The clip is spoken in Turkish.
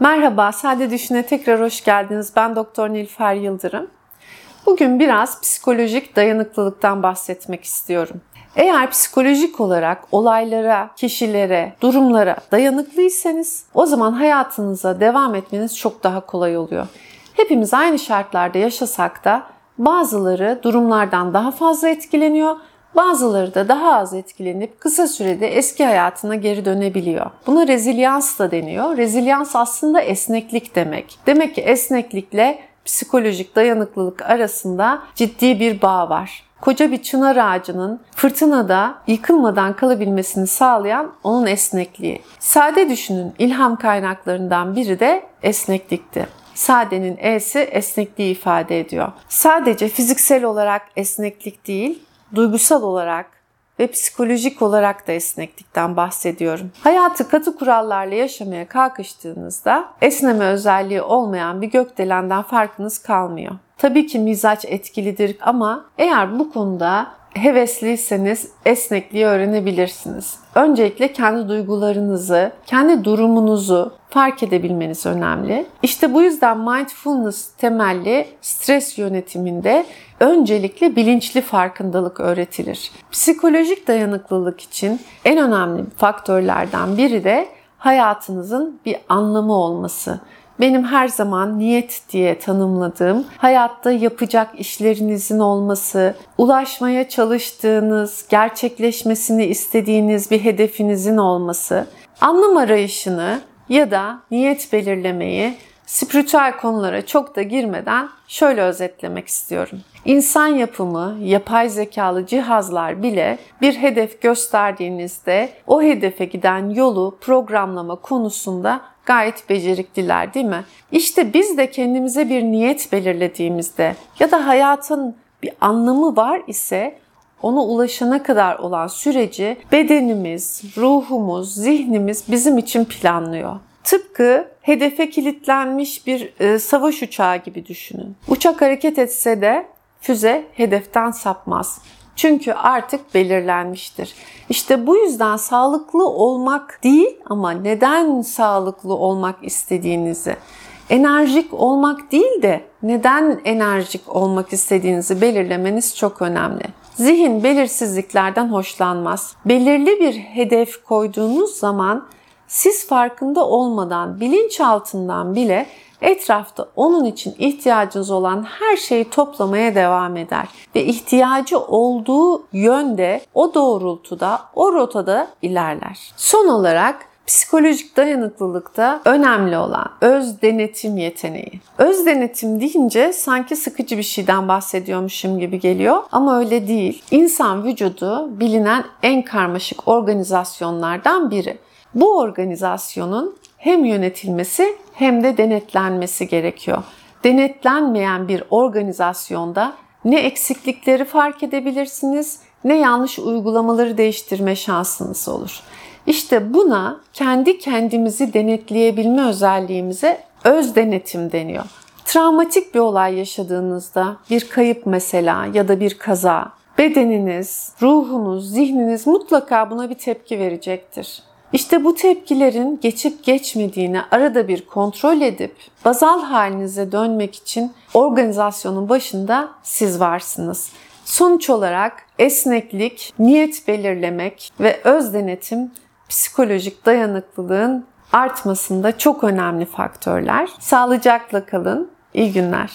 Merhaba, Sade Düşün'e tekrar hoş geldiniz. Ben Doktor Nilfer Yıldırım. Bugün biraz psikolojik dayanıklılıktan bahsetmek istiyorum. Eğer psikolojik olarak olaylara, kişilere, durumlara dayanıklıysanız o zaman hayatınıza devam etmeniz çok daha kolay oluyor. Hepimiz aynı şartlarda yaşasak da bazıları durumlardan daha fazla etkileniyor, Bazıları da daha az etkilenip kısa sürede eski hayatına geri dönebiliyor. Buna rezilyans da deniyor. Rezilyans aslında esneklik demek. Demek ki esneklikle psikolojik dayanıklılık arasında ciddi bir bağ var. Koca bir çınar ağacının fırtınada yıkılmadan kalabilmesini sağlayan onun esnekliği. Sade düşünün ilham kaynaklarından biri de esneklikti. Sade'nin E'si esnekliği ifade ediyor. Sadece fiziksel olarak esneklik değil, duygusal olarak ve psikolojik olarak da esneklikten bahsediyorum. Hayatı katı kurallarla yaşamaya kalkıştığınızda esneme özelliği olmayan bir gökdelenden farkınız kalmıyor. Tabii ki mizaç etkilidir ama eğer bu konuda hevesliyseniz esnekliği öğrenebilirsiniz. Öncelikle kendi duygularınızı, kendi durumunuzu fark edebilmeniz önemli. İşte bu yüzden mindfulness temelli stres yönetiminde öncelikle bilinçli farkındalık öğretilir. Psikolojik dayanıklılık için en önemli faktörlerden biri de hayatınızın bir anlamı olması benim her zaman niyet diye tanımladığım hayatta yapacak işlerinizin olması, ulaşmaya çalıştığınız, gerçekleşmesini istediğiniz bir hedefinizin olması, anlam arayışını ya da niyet belirlemeyi spiritüel konulara çok da girmeden şöyle özetlemek istiyorum. İnsan yapımı, yapay zekalı cihazlar bile bir hedef gösterdiğinizde o hedefe giden yolu programlama konusunda gayet becerikliler değil mi? İşte biz de kendimize bir niyet belirlediğimizde ya da hayatın bir anlamı var ise ona ulaşana kadar olan süreci bedenimiz, ruhumuz, zihnimiz bizim için planlıyor. Tıpkı hedefe kilitlenmiş bir e, savaş uçağı gibi düşünün. Uçak hareket etse de füze hedeften sapmaz. Çünkü artık belirlenmiştir. İşte bu yüzden sağlıklı olmak değil ama neden sağlıklı olmak istediğinizi, enerjik olmak değil de neden enerjik olmak istediğinizi belirlemeniz çok önemli. Zihin belirsizliklerden hoşlanmaz. Belirli bir hedef koyduğunuz zaman siz farkında olmadan bilinçaltından bile etrafta onun için ihtiyacınız olan her şeyi toplamaya devam eder ve ihtiyacı olduğu yönde, o doğrultuda, o rotada ilerler. Son olarak psikolojik dayanıklılıkta önemli olan öz denetim yeteneği. Öz denetim deyince sanki sıkıcı bir şeyden bahsediyormuşum gibi geliyor ama öyle değil. İnsan vücudu bilinen en karmaşık organizasyonlardan biri. Bu organizasyonun hem yönetilmesi hem de denetlenmesi gerekiyor. Denetlenmeyen bir organizasyonda ne eksiklikleri fark edebilirsiniz ne yanlış uygulamaları değiştirme şansınız olur. İşte buna kendi kendimizi denetleyebilme özelliğimize öz denetim deniyor. Travmatik bir olay yaşadığınızda, bir kayıp mesela ya da bir kaza, bedeniniz, ruhunuz, zihniniz mutlaka buna bir tepki verecektir. İşte bu tepkilerin geçip geçmediğini arada bir kontrol edip bazal halinize dönmek için organizasyonun başında siz varsınız. Sonuç olarak esneklik, niyet belirlemek ve öz denetim psikolojik dayanıklılığın artmasında çok önemli faktörler. Sağlıcakla kalın. İyi günler.